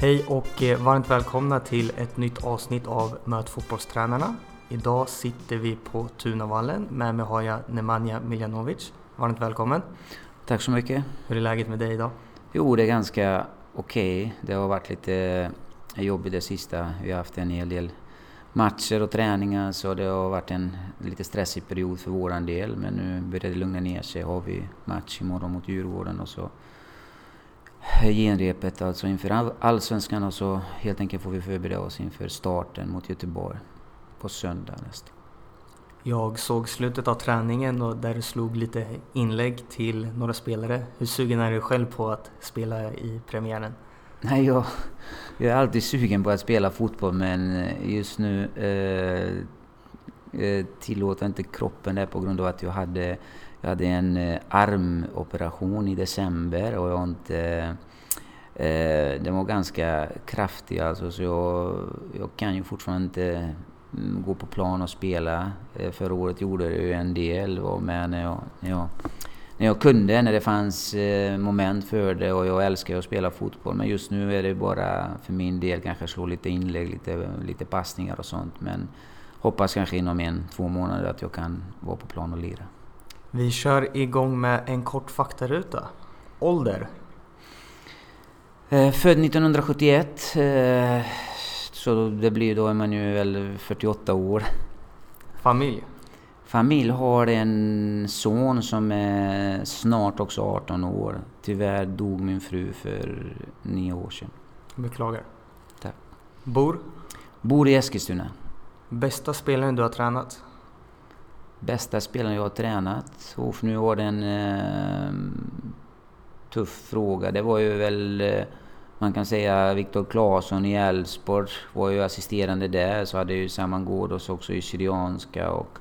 Hej och eh, varmt välkomna till ett nytt avsnitt av Möt fotbollstränarna. Idag sitter vi på Tunavallen. Med mig har jag Nemanja Miljanovic. Varmt välkommen! Tack så mycket! Hur är läget med dig idag? Jo, det är ganska okej. Okay. Det har varit lite jobbigt det sista. Vi har haft en hel del matcher och träningar så det har varit en lite stressig period för våran del. Men nu börjar det lugna ner sig. Har vi match imorgon mot Djurgården och så genrepet alltså inför Allsvenskan och så helt enkelt får vi förbereda oss inför starten mot Göteborg på söndag nästa. Jag såg slutet av träningen och där du slog lite inlägg till några spelare. Hur sugen är du själv på att spela i premiären? Nej, jag, jag är alltid sugen på att spela fotboll men just nu eh, eh tillåter inte kroppen det på grund av att jag hade, jag hade en eh, armoperation i december och jag inte eh, den var ganska kraftig alltså så jag, jag kan ju fortfarande inte mm, gå på plan och spela. Eh, förra året gjorde jag ju en del, var med när jag, när jag när jag kunde, när det fanns eh, moment för det och jag älskar att spela fotboll. Men just nu är det bara för min del kanske slå lite inlägg, lite, lite passningar och sånt. Men hoppas kanske inom en, två månader att jag kan vara på plan och lira. Vi kör igång med en kort faktaruta. Ålder? Eh, född 1971. Eh, så det blir då är man ju väl 48 år. Familj? familj har en son som är snart också 18 år. Tyvärr dog min fru för nio år sedan. Beklagar. Tack. Bor? Bor i Eskilstuna. Bästa spelaren du har tränat? Bästa spelaren jag har tränat? Uff, nu var det en eh, tuff fråga. Det var ju väl, eh, man kan säga Viktor Claesson i Elfsborg var ju assisterande där. Så hade ju Saman Ghoddos också i Syrianska och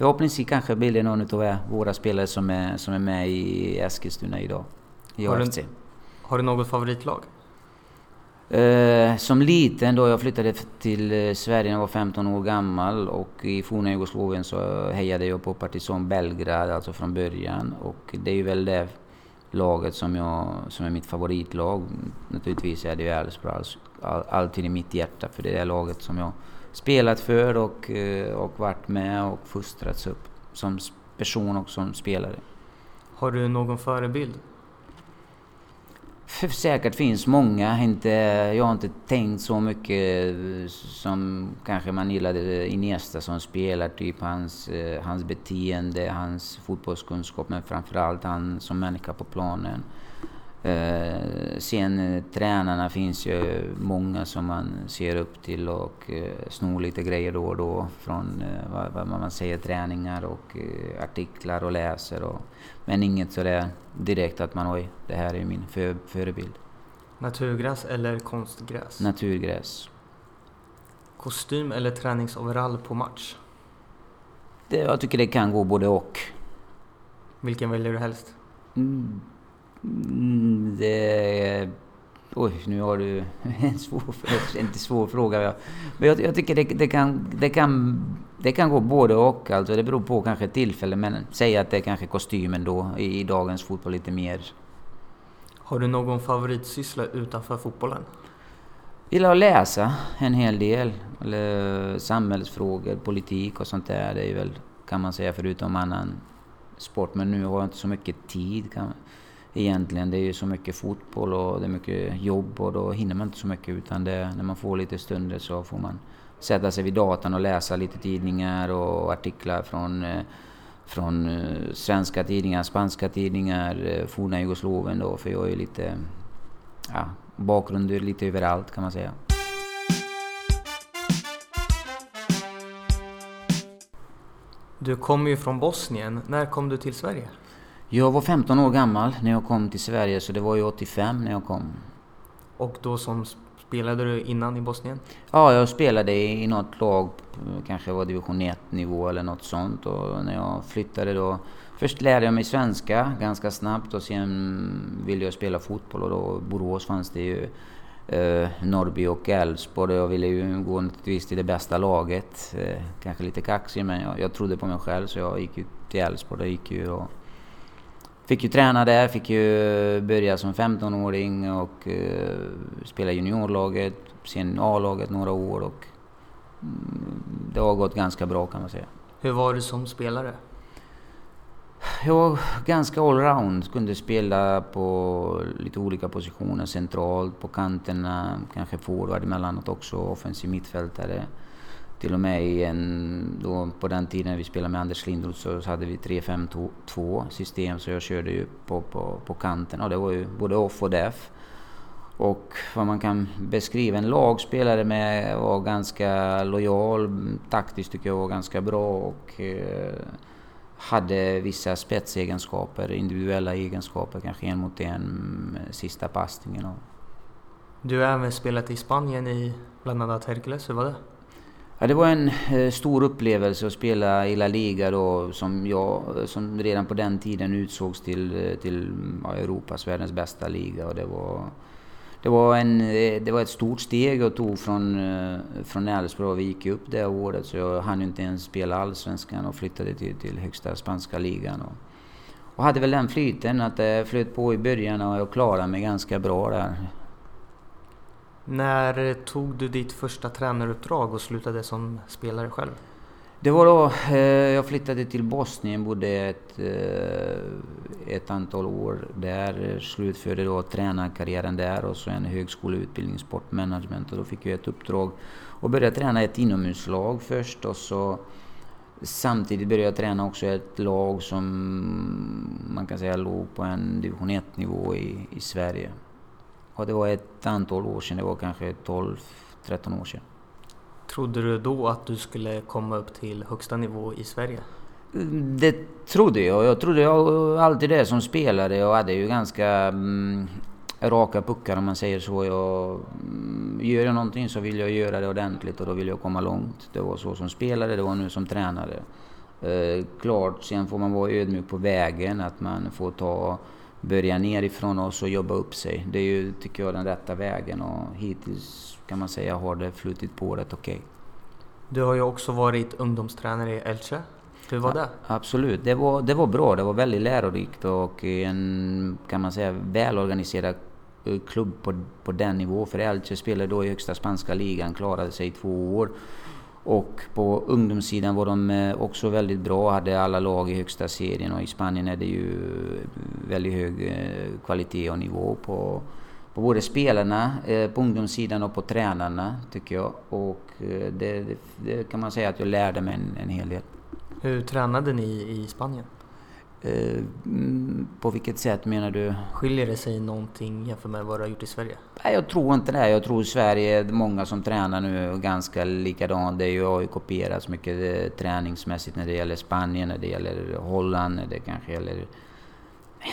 Förhoppningsvis kanske blir det någon av våra spelare som är, som är med i Eskilstuna idag. I har, du, har du något favoritlag? Eh, som liten då jag flyttade till eh, Sverige när jag var 15 år gammal och i forna Jugoslavien så hejade jag på Partizan Belgrad, alltså från början. Och det är ju väl det laget som, jag, som är mitt favoritlag. Naturligtvis är det ju Elfsborg alltid i mitt hjärta för det är det laget som jag spelat för och, eh, och varit med och fostrats upp som person och som spelare. Har du någon förebild? Säkert finns många. Inte, jag har inte tänkt så mycket eh, som kanske man gillade eh, Iniesta som spelar. Typ hans, eh, hans beteende, hans fotbollskunskap men framförallt han som människa på planen. Eh, sen tränarna finns ju många som man ser upp till och eh, snor lite grejer då och då från eh, vad, vad, man säger, träningar och eh, artiklar och läser. Och, men inget sådär direkt att man oj, det här är min för, förebild. Naturgräs eller konstgräs? Naturgräs. Kostym eller träningsoverall på match? Det, jag tycker det kan gå både och. Vilken väljer du helst? Mm Mm, det... Oj, nu har du en svår, inte svår fråga. Men jag, jag tycker det, det, kan, det, kan, det kan gå både och. Alltså det beror på kanske tillfälle. Men säg att det är kanske kostymen då i, i dagens fotboll lite mer. Har du någon favoritsyssla utanför fotbollen? Gillar att läsa en hel del. Eller samhällsfrågor, politik och sånt där. Det är väl, kan man säga, förutom annan sport. Men nu har jag inte så mycket tid. Kan, egentligen. Det är ju så mycket fotboll och det är mycket jobb och då hinner man inte så mycket utan det, när man får lite stunder så får man sätta sig vid datorn och läsa lite tidningar och artiklar från, eh, från eh, svenska tidningar, spanska tidningar, eh, forna Jugoslavien då för jag är ju lite, ja, bakgrund lite överallt kan man säga. Du kommer ju från Bosnien. När kom du till Sverige? Jag var 15 år gammal när jag kom till Sverige, så det var ju 85 när jag kom. Och då som spelade du innan i Bosnien? Ja, jag spelade i något lag, kanske var division 1 nivå eller något sånt. Och när jag flyttade då, först lärde jag mig svenska ganska snabbt och sen ville jag spela fotboll och då Borås fanns det ju eh, Norrby och Elfsborg. Jag ville ju gå naturligtvis till det bästa laget. Eh, kanske lite kaxig men jag, jag trodde på mig själv så jag gick ju till Elfsborg. Där gick ju och fick ju träna där, fick ju börja som 15-åring och uh, spela juniorlaget, sen A-laget några år och um, det har gått ganska bra kan man säga. Hur var du som spelare? Jag var ganska allround. Kunde spela på lite olika positioner. Centralt, på kanterna, kanske forward emellanåt också. Offensiv mittfältare. Till och med i en, då på den tiden vi spelade med Anders Lindroth så hade vi 3-5-2 system så jag körde ju på, på, på kanten och det var ju både off och def. Och vad man kan beskriva en lagspelare med var ganska lojal, taktiskt tycker jag var ganska bra och eh, hade vissa spetsegenskaper, individuella egenskaper, kanske en mot en sista passningen. Du har även spelat i Spanien i bland annat Hercules, hur var det? Ja, det var en eh, stor upplevelse att spela i La Liga då, som, jag, som redan på den tiden utsågs till, eh, till mm, ja, Europas, världens bästa liga. Och det var det var, en, eh, det var ett stort steg jag tog från, eh, från Elfsborg. Vi gick upp det året så jag hann inte ens spela Allsvenskan och flyttade till, till högsta spanska ligan. Och, och hade väl den flyten att det flöt på i början och jag klarade mig ganska bra där. När tog du ditt första tränaruppdrag och slutade som spelare själv? Det var då eh, jag flyttade till Bosnien, bodde ett, eh, ett antal år där, slutförde då tränarkarriären där och så en högskoleutbildning i sportmanagement och då fick jag ett uppdrag och började träna ett inomhuslag först och så Samtidigt började jag träna också ett lag som man kan säga låg på en division 1 nivå i, i Sverige. Och det var ett antal år sedan, det var kanske 12-13 år sedan. Trodde du då att du skulle komma upp till högsta nivå i Sverige? Det trodde jag. Jag trodde jag alltid det som spelare. Jag hade ju ganska mm, raka puckar om man säger så. Jag, mm, gör jag någonting så vill jag göra det ordentligt och då vill jag komma långt. Det var så som spelare, det var nu som tränare. Eh, klart, sen får man vara ödmjuk på vägen. Att man får ta börja nerifrån och så jobba upp sig. Det är ju, tycker jag, den rätta vägen och hittills kan man säga har det flutit på rätt okej. Okay. Du har ju också varit ungdomstränare i Elche. Hur var det? absolut, det var, det var bra. Det var väldigt lärorikt och en, kan man säga, välorganiserad eh, klubb på, på den nivån. För Elche spelade då i högsta spanska ligan, klarade sig i två år. Och på ungdomssidan var de eh, också väldigt bra, hade alla lag i högsta serien och i Spanien är det ju väldigt hög eh, kvalitet och nivå på, på både spelarna eh, på ungdomssidan och på tränarna tycker jag. Och det, det, det kan man säga att jag lärde mig en, en hel del. Hur tränade ni i Spanien? Eh, på vilket sätt menar du? Skiljer det sig någonting jämfört med vad du har gjort i Sverige? Nej, jag tror inte det. Jag tror Sverige, många som tränar nu ganska likadant. Det har ju kopierats mycket eh, träningsmässigt när det gäller Spanien, när det gäller Holland, när det kanske gäller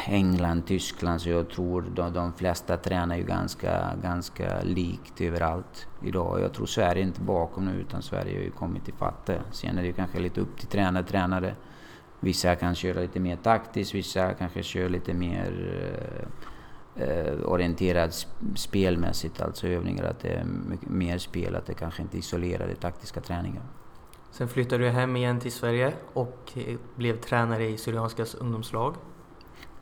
England, Tyskland. Så jag tror de, de flesta tränar ju ganska, ganska likt överallt idag. Jag tror Sverige är inte bakom nu utan Sverige har ju kommit ifatt det. Sen är det ju kanske lite upp till tränare, tränare Vissa kan köra lite mer taktiskt, vissa kanske kör lite mer eh, eh orienterad spelmässigt, alltså övningar, att det är mer spel, att det kanske inte isolerade taktiska träningar. Sen flyttade du hem igen till Sverige och blev tränare i Syrianskas ungdomslag.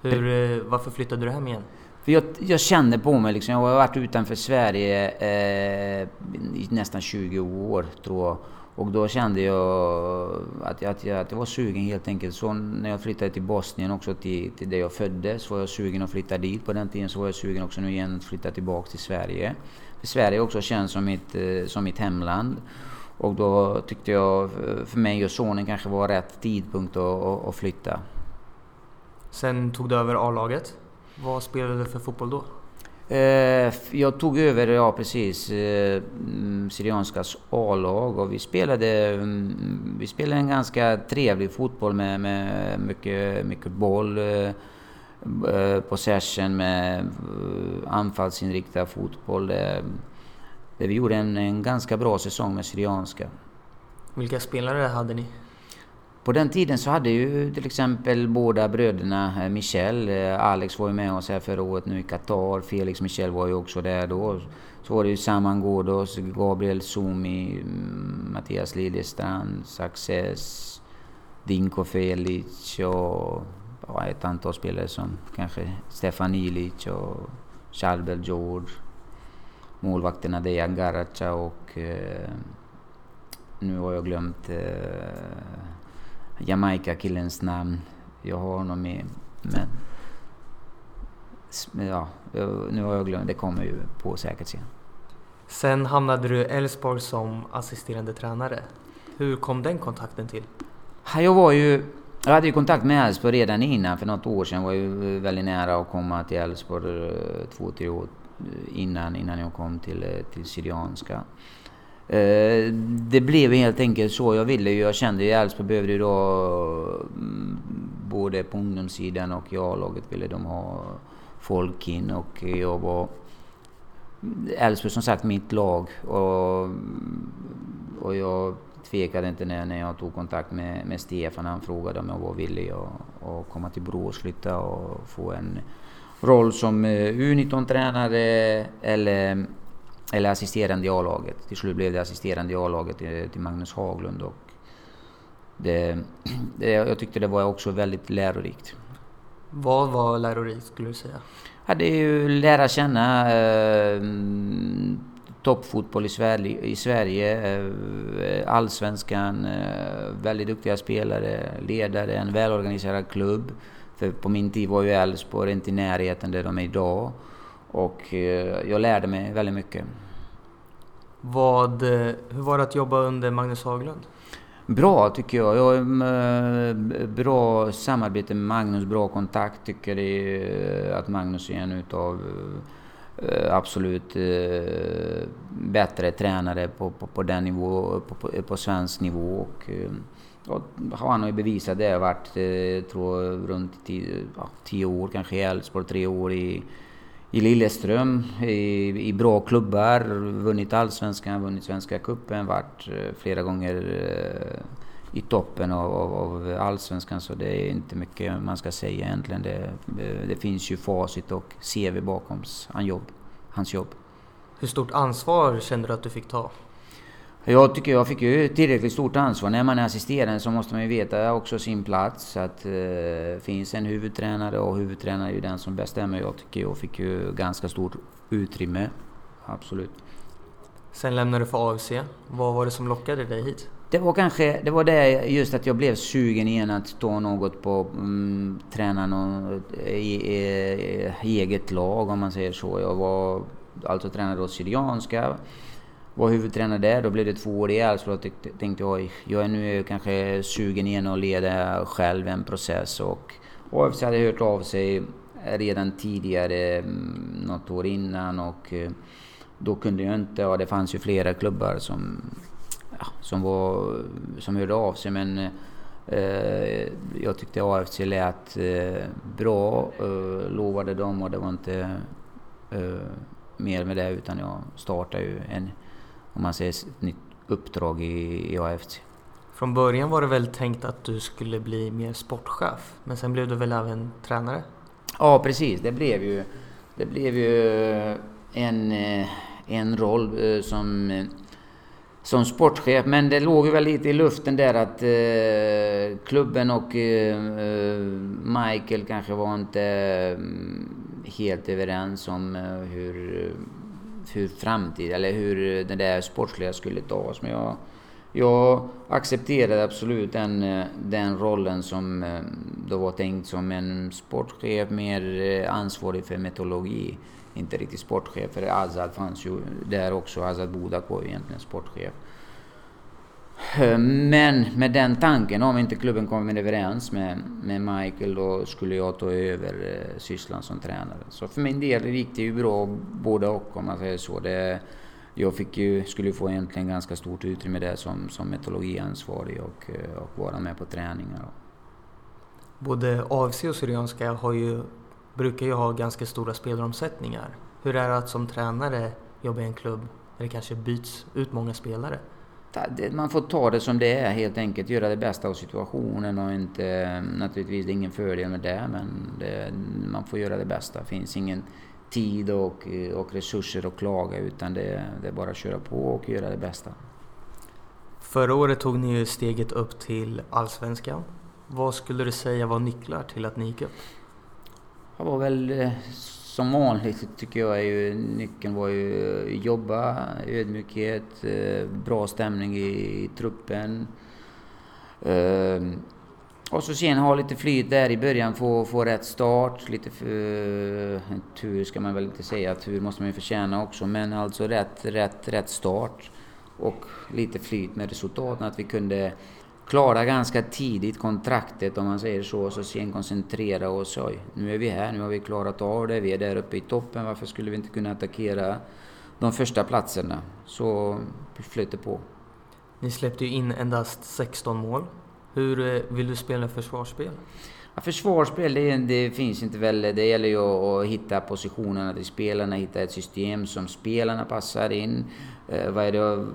Hur, eh, varför flyttade du hem igen? För jag, jag kände på mig liksom, jag har varit utanför Sverige eh, i nästan 20 år tror jag. Och då kände jag att jag, att jag, att jag var sugen helt enkelt. Så när jag flyttade till Bosnien också, till, till där jag föddes, var jag sugen att flytta dit. På den tiden så var jag sugen också nu igen att flytta tillbaka till Sverige. För Sverige också känns som mitt, eh, som mitt hemland. Och då tyckte jag eh, för mig och sonen kanske var rätt tidpunkt att, att flytta. Sen tog du över A-laget. Vad spelade du för fotboll då? Eh, jag tog över, ja precis, eh, mm, Syrianskas A-lag och vi spelade, mm, vi spelade en ganska trevlig fotboll med, med mycket, mycket boll, eh, possession med anfallsinriktad fotboll. Där vi gjorde en, en ganska bra säsong med Syrianska. Vilka spelare hade ni? På den tiden så hade ju till exempel båda bröderna, eh, Michel, eh, Alex var ju med oss här förra året nu i Qatar, Felix Michel var ju också där då. Så var det ju Saman Ghoddos, Gabriel Sumi, mm, Mattias Liljestrand, Success, Dinko Felic och ja, ett antal spelare som kanske Stefan Ilic och Charbel George. Målvakterna Dejan Garacha och eh, nu har jag glömt eh, Jamaica-killens namn. Jag har honom med. Men ja, nu har jag glömt. Det kommer ju på säkert sen. Sen hamnade du i Elfsborg som assisterande tränare. Hur kom den kontakten till? Jag var ju... Jag hade ju kontakt med Elfsborg redan innan. För något år sedan var jag ju väldigt nära att komma till Elfsborg. Eh, två, tre år innan, innan jag kom till, eh, till Syrianska. Eh, det blev helt enkelt så jag ville. Jag kände ju Elfsborg behövde ju då mm, både på ungdomssidan och i A-laget ville de ha folk in och jag var mm, Elfsborg som sagt mitt lag och, mm, och jag tvekade inte när, när jag tog kontakt med, med Stefan. Han frågade om jag var villig att, att komma till Borås, flytta och få en roll som eh, U19-tränare eller, eller assisterande i A-laget. Till slut blev det assisterande i A-laget till Magnus Haglund. Och det, det, jag tyckte det var också väldigt lärorikt. Vad var lärorikt skulle du säga? Ja, det är ju lära känna eh, toppfotboll i Sverige, i Sverige eh, allsvenskan, eh, väldigt duktiga spelare, ledare, en välorganiserad klubb. För på min tid var ju Elfsborg inte i närheten där de är idag. Och eh, jag lärde mig väldigt mycket. Vad, eh, hur var det att jobba under Magnus Haglund? Bra tycker jag. Jag har eh, bra samarbete med Magnus, bra kontakt. Tycker det att Magnus är en utav absolut bättre tränare på, på, på den nivå, på, på, på svensk nivå. Och, Ja, han har ju bevisat det. Jag har varit, tror runt tio, ja, tio år kanske i Elfsborg, tre år i, i Lilleström, i, i bra klubbar, vunnit Allsvenskan, vunnit Svenska Cupen, varit eh, flera gånger eh, i toppen av, av, av, Allsvenskan så det är inte mycket man ska säga egentligen. Det, eh, det finns ju facit och CV bakom hans jobb. Hans jobb. Hur stort ansvar kände du att du fick ta? Jag tycker jag fick ju tillräckligt stort ansvar. När man är assisterande så måste man ju veta också sin plats. Att eh, finns en huvudtränare och huvudtränare är ju den som bestämmer. Jag tycker jag fick ju ganska stort utrymme. Absolut. Sen lämnade du för AFC. Vad var det som lockade dig hit? Det var kanske det var det just att jag blev sugen igen att ta något på mm, träna något i, i, i, eget lag om man säger så. Jag var alltså tränade då Syrianska var huvudtränare där. Då blev det två år i Elfsborg och tänkte jag, jag är nu kanske sugen igen att leda själv en process. Och AFC hade hört av sig redan tidigare, mm, något år innan och eh, då kunde jag inte, ja det fanns ju flera klubbar som, ja, som, var, som hörde av sig men eh, jag tyckte AFC lät eh, bra, eh, lovade dem och det var inte eh, mer med det utan jag startade ju en om man säger ett nytt uppdrag i, i AFC. Från början var det väl tänkt att du skulle bli mer sportchef, men sen blev du väl även tränare? Ja, precis. Det blev ju, det blev ju en, en roll eh, som, som sportchef, men det låg ju väl lite i luften där att eh, klubben och eh, Michael kanske var inte mm, helt överens om hur hur framtid eller hur den där sportsliga skulle tas. Men jag, jag accepterade absolut den, den rollen som eh, då var tänkt som en sportchef, mer eh, ansvarig för metodologi. Inte riktigt sportchef, för Azad fanns ju där också. Azad Budak var ju egentligen sportchef. Eh, men med den tanken, om inte klubben kommer överens med, med Michael, då skulle jag ta över eh, sysslan som tränare. Så för min del gick det ju bra både och om man säger så. Det, jag fick ju, skulle få egentligen ganska stort utrymme där som, som metodologiansvarig och, eh, och vara med på träningar. Både AFC och Syrianska har ju, brukar ju ha ganska stora spelaromsättningar. Hur är det att som tränare jobba i en klubb där det kanske byts ut många spelare? Man får ta det som det är helt enkelt, göra det bästa av situationen och inte, naturligtvis det är ingen fördel med det, men det, man får göra det bästa. Det finns ingen tid och, och resurser att klaga utan det, det är bara att köra på och göra det bästa. Förra året tog ni ju steget upp till Allsvenskan. Vad skulle du säga var nycklar till att ni gick upp? Det var väl eh, som vanligt tycker jag är ju nyckeln var ju jobba, ödmjukhet, eh, bra stämning i truppen. Eh, och så sen ha lite flyt där i början, få, få rätt start. Lite för, eh, tur ska man väl inte säga, tur måste man ju förtjäna också. Men alltså rätt, rätt, rätt start. Och lite flyt med resultaten, att vi kunde klara ganska tidigt kontraktet om man säger så. Och så sen koncentrera oss. Oj, nu är vi här, nu har vi klarat av det. Vi är där uppe i toppen. Varför skulle vi inte kunna attackera de första platserna? Så flöt det på. Ni släppte ju in endast 16 mål. Hur eh, vill du spela försvarsspel? Ja, försvarsspel, det, det, finns inte väl. Det gäller ju att hitta positionerna till spelarna, hitta ett system som spelarna passar in. Eh, vad, är det,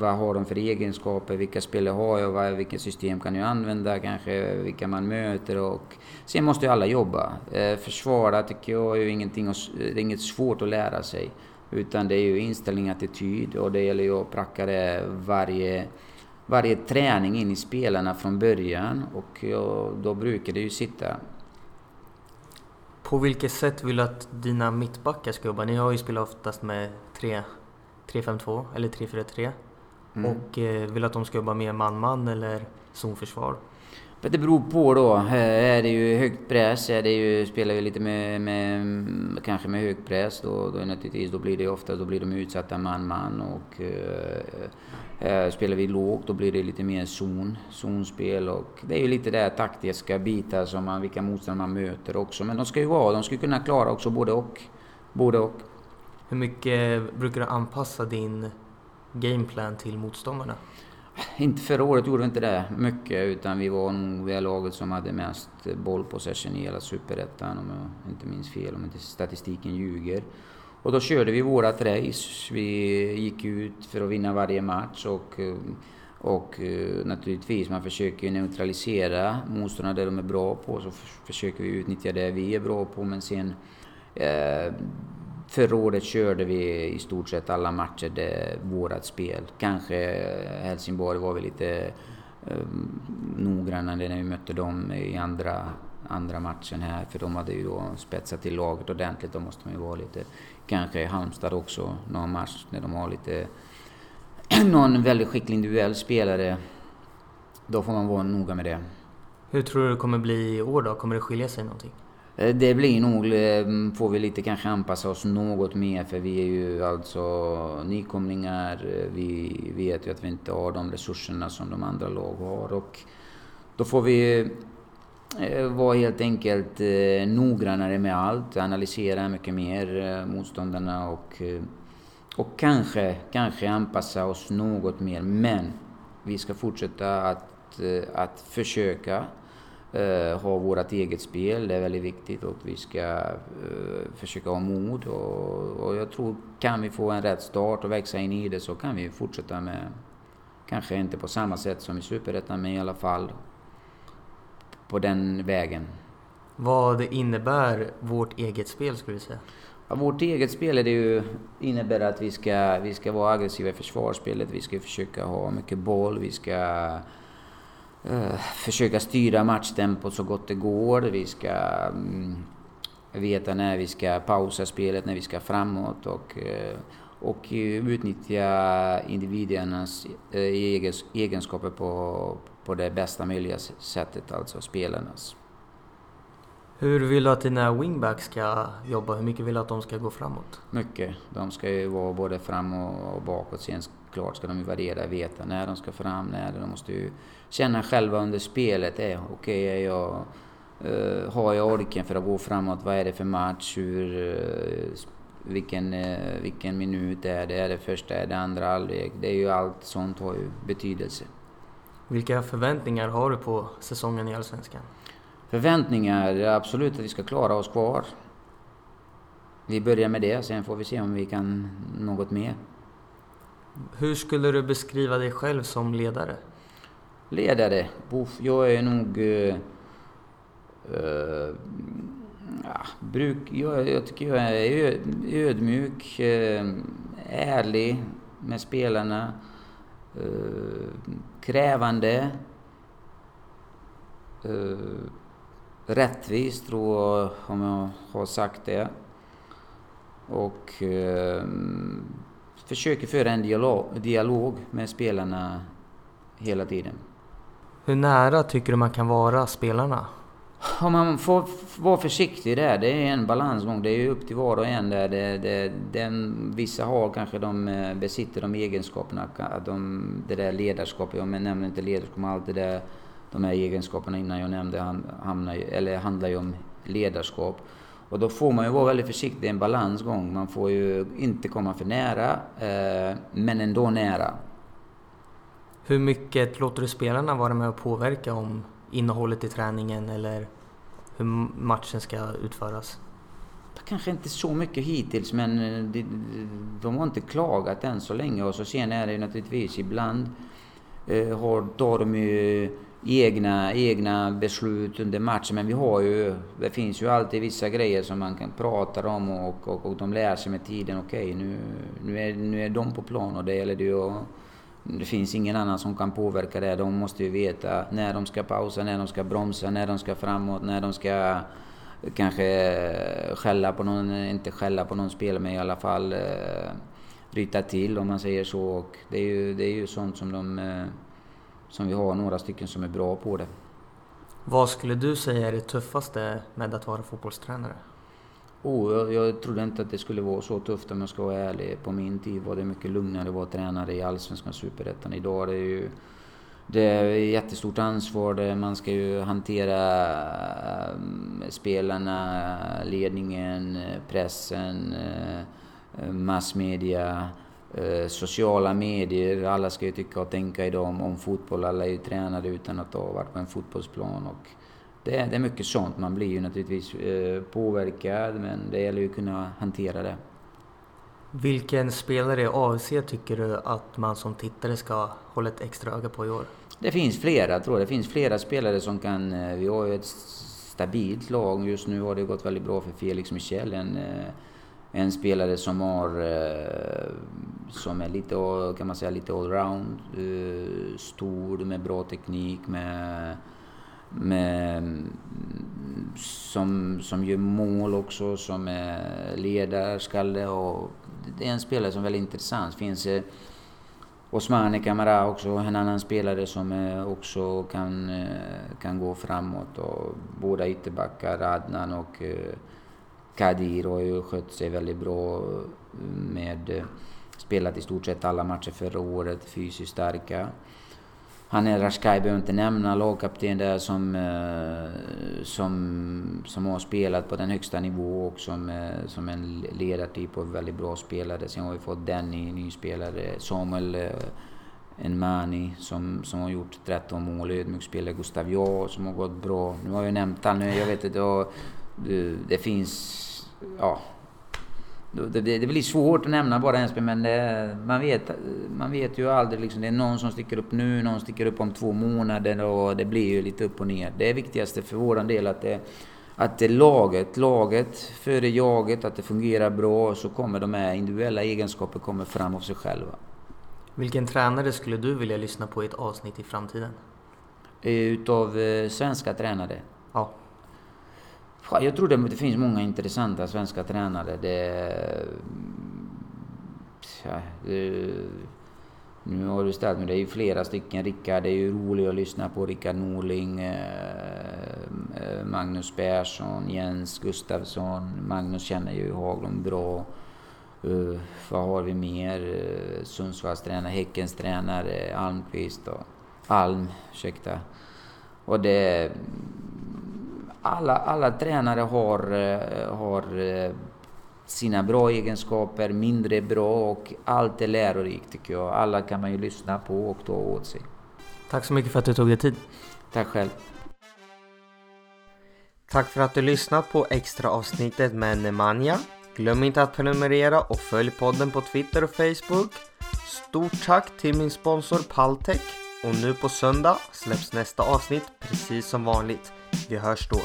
vad har de för egenskaper? Vilka spelare har jag? Vad, system kan jag använda? Kanske vilka man möter och... Sen måste ju alla jobba. Eh, försvara tycker jag är ju ingenting, det är inget svårt att lära sig. Utan det är ju inställning, attityd och det gäller ju att pracka det varje varje träning in i spelarna från början och då brukar det ju sitta. På vilket sätt vill du att dina mittbackar ska jobba? Ni har ju spelat oftast med 3-5-2 eller 3-4-3. Mm. Och eh, vill att de ska jobba mer man-man eller zonförsvar? Det beror på då. Är det ju högt press, är det ju, spelar ju lite med, med kanske med hög press då, då, naturligtvis, då blir det ofta då blir de utsatta man-man och eh, spelar vi lågt då blir det lite mer zon, zonspel och det är ju lite det taktiska bitar som man, vilka motståndare man möter också. Men de ska ju vara, de ska kunna klara också både och. Både och. Hur mycket brukar du anpassa din gameplan till motståndarna? Inte förra året gjorde vi inte det mycket utan vi var nog det laget som hade mest bollpossession i hela Superettan om jag inte minns fel, om inte statistiken ljuger. Och då körde vi vårat race. Vi gick ut för att vinna varje match och, eh, och eh, naturligtvis, man försöker neutralisera motståndarna där de är bra på, så försöker vi utnyttja det vi är bra på men sen eh, Förra året körde vi i stort sett alla matcher det, vårat spel. Kanske Helsingborg var vi lite eh, noggrannare när vi mötte dem i andra, andra matchen här. För de hade ju då spetsat till laget ordentligt. Då måste man ju vara lite... Kanske Halmstad också, någon match när de har lite... någon väldigt skicklig individuell spelare. Då får man vara noga med det. Hur tror du det kommer bli i år då? Kommer det skilja sig någonting? Eh, det blir nog, eh, får vi lite kanske anpassa oss något mer för vi är ju alltså nykomlingar. Vi vet ju att vi inte har de resurserna som de andra lag har och då får vi Eh, var vara helt enkelt eh, noggrannare med allt, analysera mycket mer eh, motståndarna och, och kanske, kanske anpassa oss något mer. Men vi ska fortsätta att, att försöka ha vårt eget spel, det är väldigt viktigt och vi ska försöka ha mod och, och, jag tror kan vi få en rätt start och växa in i det så kan vi fortsätta med, kanske inte på samma sätt som i Superettan men i alla fall på den vägen. Vad innebär vårt eget spel skulle du säga? Ja, vårt eget spel är det ju, innebär att vi ska, vi ska vara aggressiva i försvarsspelet, vi ska försöka ha mycket boll, vi ska uh, försöka styra matchtempot så gott det går. Vi ska um, veta när vi ska pausa spelet, när vi ska framåt och, uh, och utnyttja individernas uh, egenskaper på, på det bästa möjliga sättet, alltså spelarnas. Hur vill du att dina wingbacks ska jobba? Hur mycket vill du att de ska gå framåt? Mycket. De ska ju vara både fram och bakåt. Sen klart ska de ju värdera, veta när de ska fram, när de måste ju känna själva under spelet. Är okej, okay, uh, har jag orken för att gå framåt? Vad är det för match? Hur, uh, vilken, uh, vilken minut är det? Är det första, är det andra halvlek? Det är ju allt sånt har ju betydelse. Vilka förväntningar har du på säsongen i Allsvenskan? Förväntningar? Absolut att vi ska klara oss kvar. Vi börjar med det, sen får vi se om vi kan något mer. Hur skulle du beskriva dig själv som ledare? Ledare? Jag är nog... Uh, uh, ja, bruk, jag, jag, tycker jag är ödmjuk, uh, ärlig med spelarna, krävande. eh, rättvist tror jag, om jag har sagt det. Och eh, försöker föra en dialog, dialog med spelarna hela tiden. Hur nära tycker du man kan vara spelarna? Ja, man får vara försiktig där. Det är en balansgång. Det är ju upp till var och en där. Det, det, den, vissa har kanske de eh, besitter de egenskaperna. De, det där ledarskapet. Jag nämner inte ledarskap, men allt det där. De här egenskaperna innan jag nämnde hamnar, eller handlar ju om ledarskap. Och då får man ju vara väldigt försiktig. Det är en balansgång. Man får ju inte komma för nära, eh, men ändå nära. Hur mycket låter du spelarna vara med och påverka om innehållet i träningen eller hur matchen ska utföras? Kanske inte så mycket hittills, men eh, de, de har inte klagat än så länge. Och så sen är det naturligtvis ibland eh, har, tar de eh, ju egna, egna beslut under matchen. Men vi har ju, det finns ju alltid vissa grejer som man kan prata om och, och, och de lär sig med tiden. Okej, okay, nu, nu, är, nu är de på plan och det gäller det ju att det finns ingen annan som kan påverka det. De måste ju veta när de ska pausa, när de ska bromsa, när de ska framåt, när de ska eh, kanske eh, skälla på någon, eh, inte skälla på någon spelare, men i alla fall ryta till om man säger så. Och det, är ju, det är ju sånt som, de, som vi har några stycken som är bra på det. Vad skulle du säga är det tuffaste med att vara fotbollstränare? Oh, jag, jag trodde inte att det skulle vara så tufft om jag ska vara ärlig. På min tid var det mycket lugnare att vara tränare i Allsvenskan och Superettan. Idag är det ju det är jättestort ansvar. Man ska ju hantera eh, spelarna, ledningen, pressen, eh, massmedia, eh, sociala medier. Alla ska ju tycka och tänka idag om, om fotboll. Alla är ju tränade utan att ha varit på en fotbollsplan. Och det, är, det är mycket sånt. Man blir ju naturligtvis eh, påverkad men det gäller ju att kunna hantera det. Vilken spelare i AFC tycker du att man som tittare ska hålla ett extra öga på i år? Det finns flera tror jag. Det finns flera spelare som kan... Eh, vi har ju ett stabilt lag. Just nu har det gått väldigt bra för Felix Michel. En, eh, en spelare som har... Som är lite, kan man säga, lite allround. Stor, med bra teknik, med med, som, som gör mål också, som är ledarskalle och det är en spelare som är väldigt intressant. Finns eh, Osmani Kamara också, en annan spelare som eh, också kan, eh, kan gå framåt. Och båda ytterbackar, Adnan och eh, Kadir har ju skött sig väldigt bra med eh, spelat i stort sett alla matcher förra året, fysiskt starka. Han är Rashkai behöver inte nämna, lagkapten där som, eh, som, som har spelat på den högsta nivå och som, eh, som en ledartyp och väldigt bra spelare. Sen har vi fått Danny, ny spelare, Samuel eh, Enmani som, som har gjort 13 mål, ödmjuk spelare, Gustav Ja som har gått bra. Nu har jag nämnt han nu, jag vet inte, det, eh, det finns... Ja, det, det, blir svårt att nämna bara en men det, man, vet, man vet ju aldrig. Liksom, det är någon som sticker upp nu, någon sticker upp om två månader och det blir ju lite upp och ner. Det är viktigaste för vår del att det, att det laget, laget före jaget, att det fungerar bra så kommer de här individuella egenskaperna kommer fram av sig själva. Vilken tränare skulle du vilja lyssna på i ett avsnitt i framtiden? Eh, utav eh, svenska tränare? Jag tror det finns många intressanta svenska tränare. Det, ja, det, nu har du ställt mig, det är ju flera stycken. Rickard, det är ju roligt att lyssna på. Rickard Norling, eh, eh, Magnus Persson, Jens Gustafsson. Magnus känner ju Haglund bra. Uh, vad har vi mer? Uh, Sundsvalls tränare, Häckens tränare, Almqvist och Alm, ursäkta. Och det alla, alla tränare har, eh, har eh, sina bra egenskaper, mindre bra och allt är lärorikt tycker jag. Alla kan man ju lyssna på och ta åt sig. Tack så mycket för att du tog dig tid. Tack själv. Tack för att du lyssnat på extra avsnittet med Nemanja. Glöm inte att prenumerera och följ podden på Twitter och Facebook. Stort tack till min sponsor Paltech. Och nu på söndag släpps nästa avsnitt precis som vanligt. Vi hörs då.